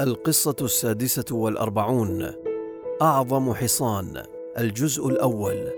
القصة السادسة والأربعون. أعظم حصان الجزء الأول.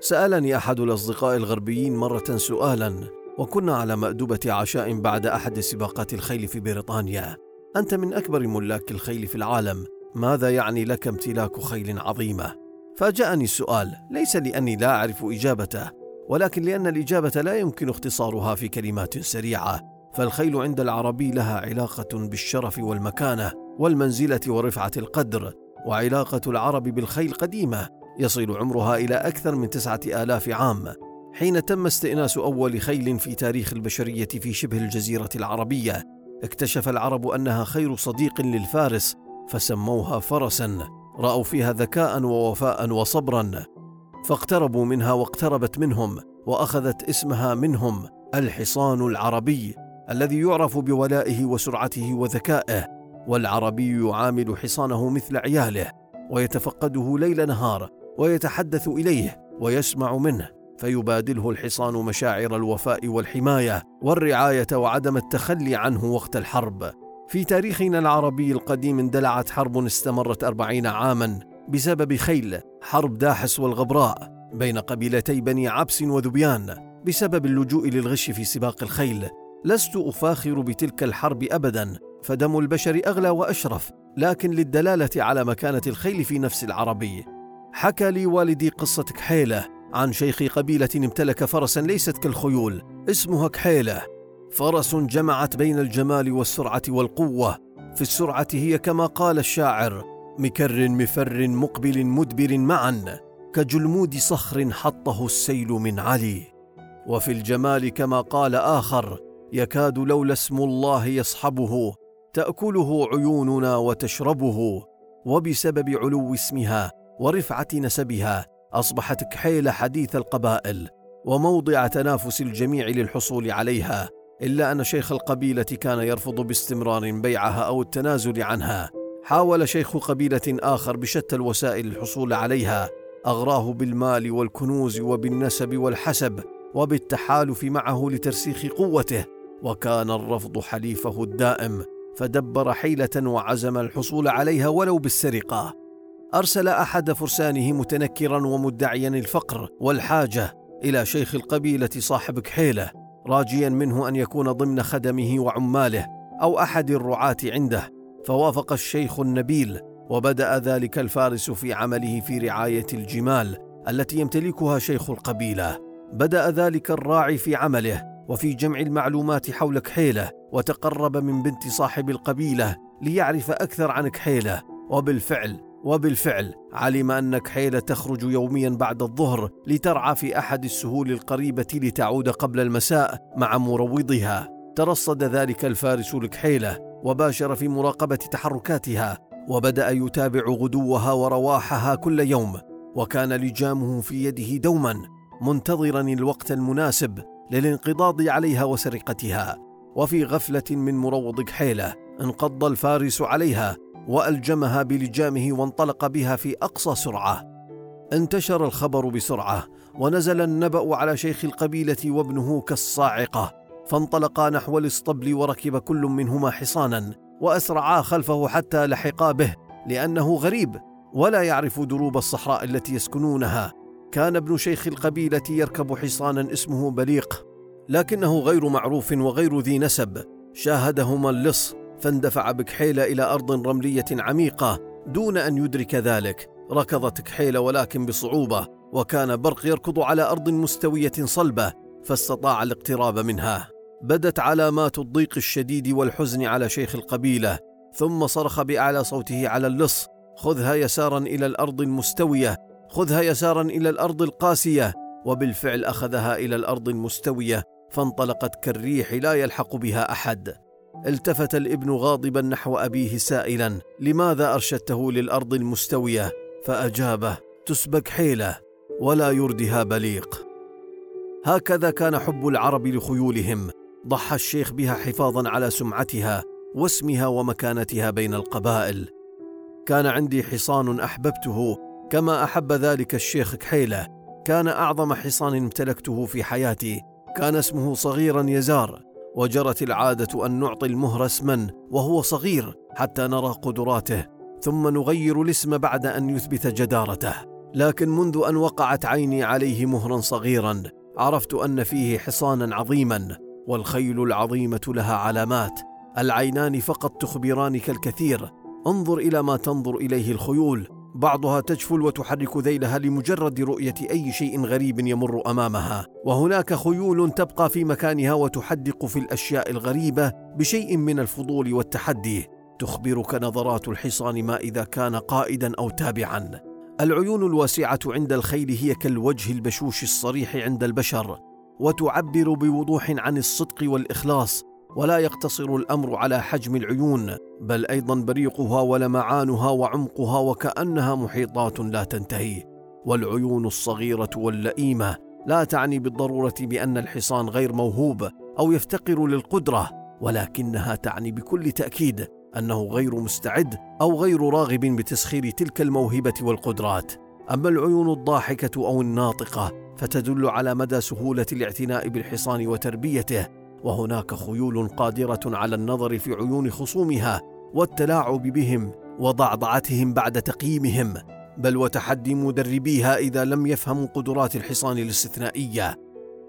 سألني أحد الأصدقاء الغربيين مرة سؤالا وكنا على مأدبة عشاء بعد أحد سباقات الخيل في بريطانيا. أنت من أكبر ملاك الخيل في العالم ماذا يعني لك امتلاك خيل عظيمة؟ فاجأني السؤال ليس لأني لا أعرف إجابته ولكن لأن الإجابة لا يمكن اختصارها في كلمات سريعة. فالخيل عند العربي لها علاقة بالشرف والمكانة والمنزلة ورفعة القدر وعلاقة العرب بالخيل قديمة يصل عمرها إلى أكثر من تسعة آلاف عام حين تم استئناس أول خيل في تاريخ البشرية في شبه الجزيرة العربية. اكتشف العرب أنها خير صديق للفارس فسموها فرسا رأوا فيها ذكاء ووفاء وصبرا. فاقتربوا منها واقتربت منهم وأخذت اسمها منهم الحصان العربي. الذي يعرف بولائه وسرعته وذكائه والعربي يعامل حصانه مثل عياله ويتفقده ليل نهار ويتحدث إليه ويسمع منه فيبادله الحصان مشاعر الوفاء والحماية والرعاية وعدم التخلي عنه وقت الحرب. في تاريخنا العربي القديم اندلعت حرب استمرت أربعين عاما بسبب خيل حرب داحس والغبراء بين قبيلتي بني عبس وذبيان بسبب اللجوء للغش في سباق الخيل. لست أفاخر بتلك الحرب ابدا فدم البشر أغلى وأشرف لكن للدلالة على مكانة الخيل في نفس العربي. حكى لي والدي قصة كحيلة عن شيخ قبيلة امتلك فرسا ليست كالخيول اسمها كحيلة. فرس جمعت بين الجمال والسرعة والقوة. في السرعة هي كما قال الشاعر مكر مفر مقبل مدبر معا كجلمود صخر حطه السيل من علي. وفي الجمال كما قال آخر يكاد لولا اسم الله يصحبه تأكله عيوننا وتشربه. وبسبب علو اسمها ورفعة نسبها أصبحت كحيل حديث القبائل وموضع تنافس الجميع للحصول عليها إلا أن شيخ القبيلة كان يرفض باستمرار بيعها أو التنازل عنها. حاول شيخ قبيلة آخر بشتى الوسائل الحصول عليها أغراه بالمال والكنوز وبالنسب والحسب وبالتحالف معه لترسيخ قوته. وكان الرفض حليفه الدائم فدبر حيلة وعزم الحصول عليها ولو بالسرقة. أرسل أحد فرسانه متنكرا ومدعيا الفقر والحاجة إلى شيخ القبيلة صاحب كحيلة راجيا منه أن يكون ضمن خدمه وعماله أو أحد الرعاة عنده. فوافق الشيخ النبيل وبدأ ذلك الفارس في عمله في رعاية الجمال التي يمتلكها شيخ القبيلة. بدأ ذلك الراعي في عمله وفي جمع المعلومات حول كحيله وتقرب من بنت صاحب القبيلة ليعرف أكثر عن كحيله وبالفعل وبالفعل علم ان كحيله تخرج يوميا بعد الظهر لترعى في أحد السهول القريبة لتعود قبل المساء مع مروضها. ترصد ذلك الفارس لكحيله وباشر في مراقبة تحركاتها وبدأ يتابع غدوها ورواحها كل يوم وكان لجامه في يده دوما منتظرا الوقت المناسب للانقضاض عليها وسرقتها وفي غفلة من مروض كحيله انقض الفارس عليها وألجمها بلجامه وانطلق بها في أقصى سرعة. انتشر الخبر بسرعة ونزل النبأ على شيخ القبيلة وابنه كالصاعقة فانطلقا نحو الاسطبل وركب كل منهما حصانا وأسرعا خلفه حتى لحقا به لأنه غريب ولا يعرف دروب الصحراء التي يسكنونها. كان ابن شيخ القبيلة يركب حصانا اسمه بليق لكنه غير معروف وغير ذي نسب. شاهدهما اللص فاندفع بكحيله إلى أرض رملية عميقة دون أن يدرك ذلك. ركضت كحيله ولكن بصعوبة وكان برق يركض على أرض مستوية صلبة فاستطاع الاقتراب منها. بدت علامات الضيق الشديد والحزن على شيخ القبيلة ثم صرخ بأعلى صوته على اللص خذها يسارا إلى الأرض المستوية خذها يسارا إلى الأرض القاسية وبالفعل أخذها إلى الأرض المستوية فانطلقت كالريح لا يلحق بها أحد. التفت الإبن غاضبا نحو أبيه سائلا لماذا أرشدته للأرض المستوية؟ فأجابه تسبك حيلة ولا يردها بليق. هكذا كان حب العرب لخيولهم. ضحى الشيخ بها حفاظا على سمعتها واسمها ومكانتها بين القبائل. كان عندي حصان أحببته كما أحب ذلك الشيخ كحيلة كان أعظم حصان امتلكته في حياتي كان اسمه صغيرا يزار وجرت العادة أن نعطي المهر اسما وهو صغير حتى نرى قدراته ثم نغير الاسم بعد أن يثبت جدارته. لكن منذ أن وقعت عيني عليه مهرا صغيرا عرفت أن فيه حصانا عظيما والخيل العظيمة لها علامات العينان فقط تخبرانك الكثير. انظر إلى ما تنظر إليه الخيول بعضها تجفل وتحرك ذيلها لمجرد رؤية أي شيء غريب يمر أمامها. وهناك خيول تبقى في مكانها وتحدق في الأشياء الغريبة بشيء من الفضول والتحدي. تخبرك نظرات الحصان ما إذا كان قائدا أو تابعا. العيون الواسعة عند الخيل هي كالوجه البشوش الصريح عند البشر وتعبر بوضوح عن الصدق والإخلاص ولا يقتصر الأمر على حجم العيون بل أيضا بريقها ولمعانها وعمقها وكأنها محيطات لا تنتهي. والعيون الصغيرة واللئيمة لا تعني بالضرورة بأن الحصان غير موهوب أو يفتقر للقدرة ولكنها تعني بكل تأكيد أنه غير مستعد أو غير راغب بتسخير تلك الموهبة والقدرات. أما العيون الضاحكة أو الناطقة فتدل على مدى سهولة الاعتناء بالحصان وتربيته وهناك خيول قادرة على النظر في عيون خصومها والتلاعب بهم وضعضعتهم بعد تقييمهم بل وتحدي مدربيها إذا لم يفهموا قدرات الحصان الاستثنائية.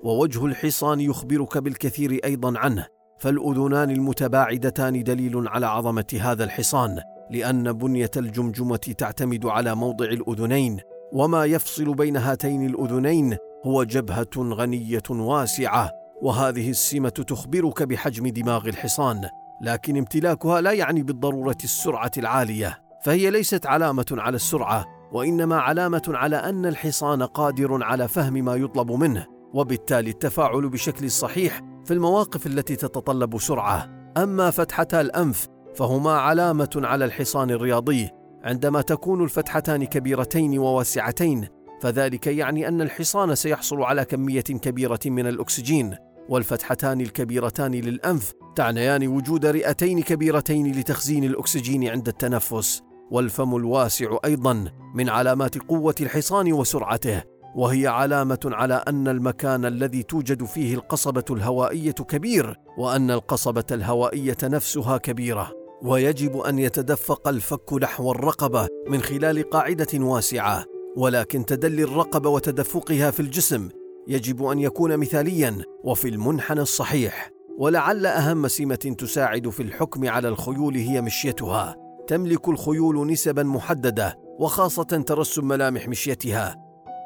ووجه الحصان يخبرك بالكثير أيضا عنه فالأذنان المتباعدتان دليل على عظمة هذا الحصان لأن بنية الجمجمة تعتمد على موضع الأذنين وما يفصل بين هاتين الأذنين هو جبهة غنية واسعة. وهذه السمة تخبرك بحجم دماغ الحصان لكن امتلاكها لا يعني بالضرورة السرعة العالية فهي ليست علامة على السرعة وإنما علامة على أن الحصان قادر على فهم ما يطلب منه وبالتالي التفاعل بشكل صحيح في المواقف التي تتطلب سرعة. أما فتحتا الأنف فهما علامة على الحصان الرياضي عندما تكون الفتحتان كبيرتين وواسعتين فذلك يعني أن الحصان سيحصل على كمية كبيرة من الأكسجين. والفتحتان الكبيرتان للأنف تعنيان وجود رئتين كبيرتين لتخزين الأكسجين عند التنفس والفم الواسع أيضا من علامات قوة الحصان وسرعته وهي علامة على أن المكان الذي توجد فيه القصبة الهوائية كبير وأن القصبة الهوائية نفسها كبيرة. ويجب أن يتدفق الفك نحو الرقبة من خلال قاعدة واسعة ولكن تدلي الرقبة وتدفقها في الجسم يجب أن يكون مثاليا وفي المنحنى الصحيح ولعل أهم سمة تساعد في الحكم على الخيول هي مشيتها. تملك الخيول نسبا محددة وخاصة ترسم ملامح مشيتها.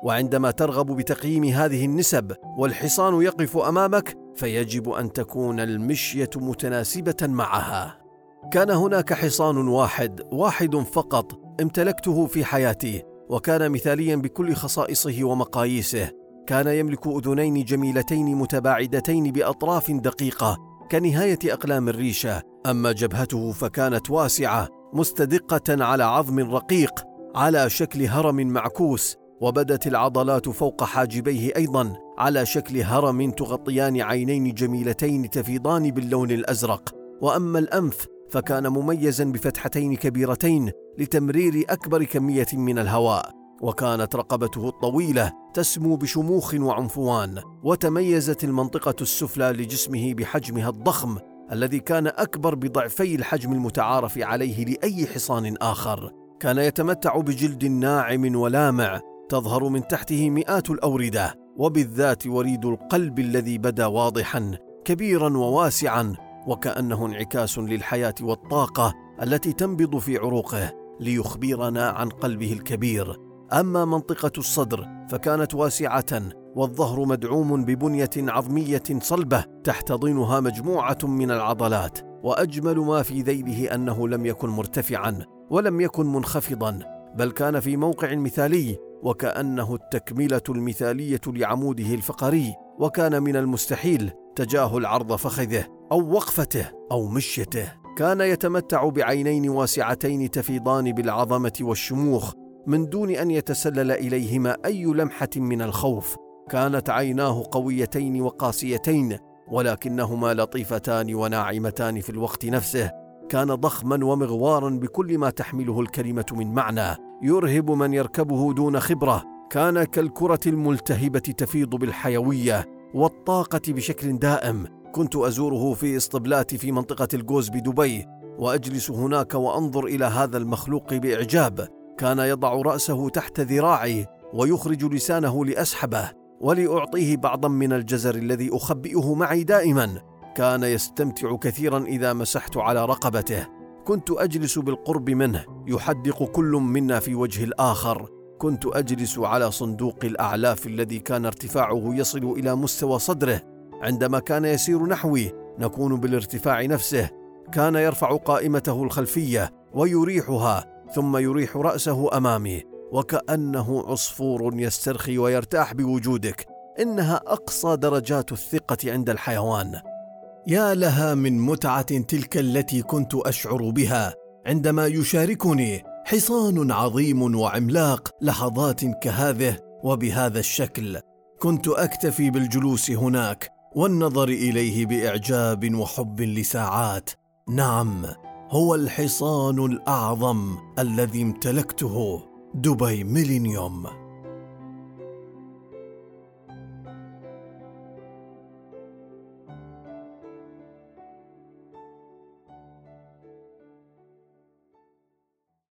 وعندما ترغب بتقييم هذه النسب والحصان يقف أمامك فيجب أن تكون المشية متناسبة معها. كان هناك حصان واحد واحد فقط امتلكته في حياتي وكان مثاليا بكل خصائصه ومقاييسه. كان يملك أذنين جميلتين متباعدتين بأطراف دقيقة كنهاية أقلام الريشة أما جبهته فكانت واسعة مستدقة على عظم رقيق على شكل هرم معكوس وبدت العضلات فوق حاجبيه أيضا على شكل هرم تغطيان عينين جميلتين تفيضان باللون الأزرق. وأما الأنف فكان مميزا بفتحتين كبيرتين لتمرير أكبر كمية من الهواء. وكانت رقبته الطويلة تسمو بشموخ وعنفوان وتميزت المنطقة السفلى لجسمه بحجمها الضخم الذي كان أكبر بضعفي الحجم المتعارف عليه لأي حصان آخر. كان يتمتع بجلد ناعم ولامع تظهر من تحته مئات الأوردة وبالذات وريد القلب الذي بدا واضحا كبيرا وواسعا وكأنه انعكاس للحياة والطاقة التي تنبض في عروقه ليخبرنا عن قلبه الكبير. أما منطقة الصدر فكانت واسعة والظهر مدعوم ببنية عظمية صلبة تحتضنها مجموعة من العضلات وأجمل ما في ذيله أنه لم يكن مرتفعا ولم يكن منخفضا بل كان في موقع مثالي وكأنه التكملة المثالية لعموده الفقري وكان من المستحيل تجاهل عرض فخذه أو وقفته أو مشيته. كان يتمتع بعينين واسعتين تفيضان بالعظمة والشموخ من دون أن يتسلل إليهما أي لمحة من الخوف. كانت عيناه قويتين وقاسيتين ولكنهما لطيفتان وناعمتان في الوقت نفسه. كان ضخما ومغوارا بكل ما تحمله الكلمة من معنى. يرهب من يركبه دون خبرة. كان كالكرة الملتهبة تفيض بالحيوية والطاقة بشكل دائم. كنت أزوره في اسطبلاتي في منطقة الجوز بدبي وأجلس هناك وأنظر إلى هذا المخلوق بإعجاب. كان يضع رأسه تحت ذراعي ويخرج لسانه لأسحبه ولأعطيه بعضا من الجزر الذي أخبئه معي دائما. كان يستمتع كثيرا إذا مسحت على رقبته. كنت أجلس بالقرب منه يحدق كل منا في وجه الآخر. كنت أجلس على صندوق الأعلاف الذي كان ارتفاعه يصل إلى مستوى صدره. عندما كان يسير نحوي نكون بالارتفاع نفسه. كان يرفع قائمته الخلفية ويريحها. ثم يريح رأسه أمامي وكأنه عصفور يسترخي ويرتاح بوجودك. إنها أقصى درجات الثقة عند الحيوان. يا لها من متعة تلك التي كنت أشعر بها عندما يشاركني حصان عظيم وعملاق لحظات كهذه وبهذا الشكل. كنت أكتفي بالجلوس هناك والنظر إليه بإعجاب وحب لساعات. نعم هو الحصان الأعظم الذي امتلكته دبي ميلينيوم.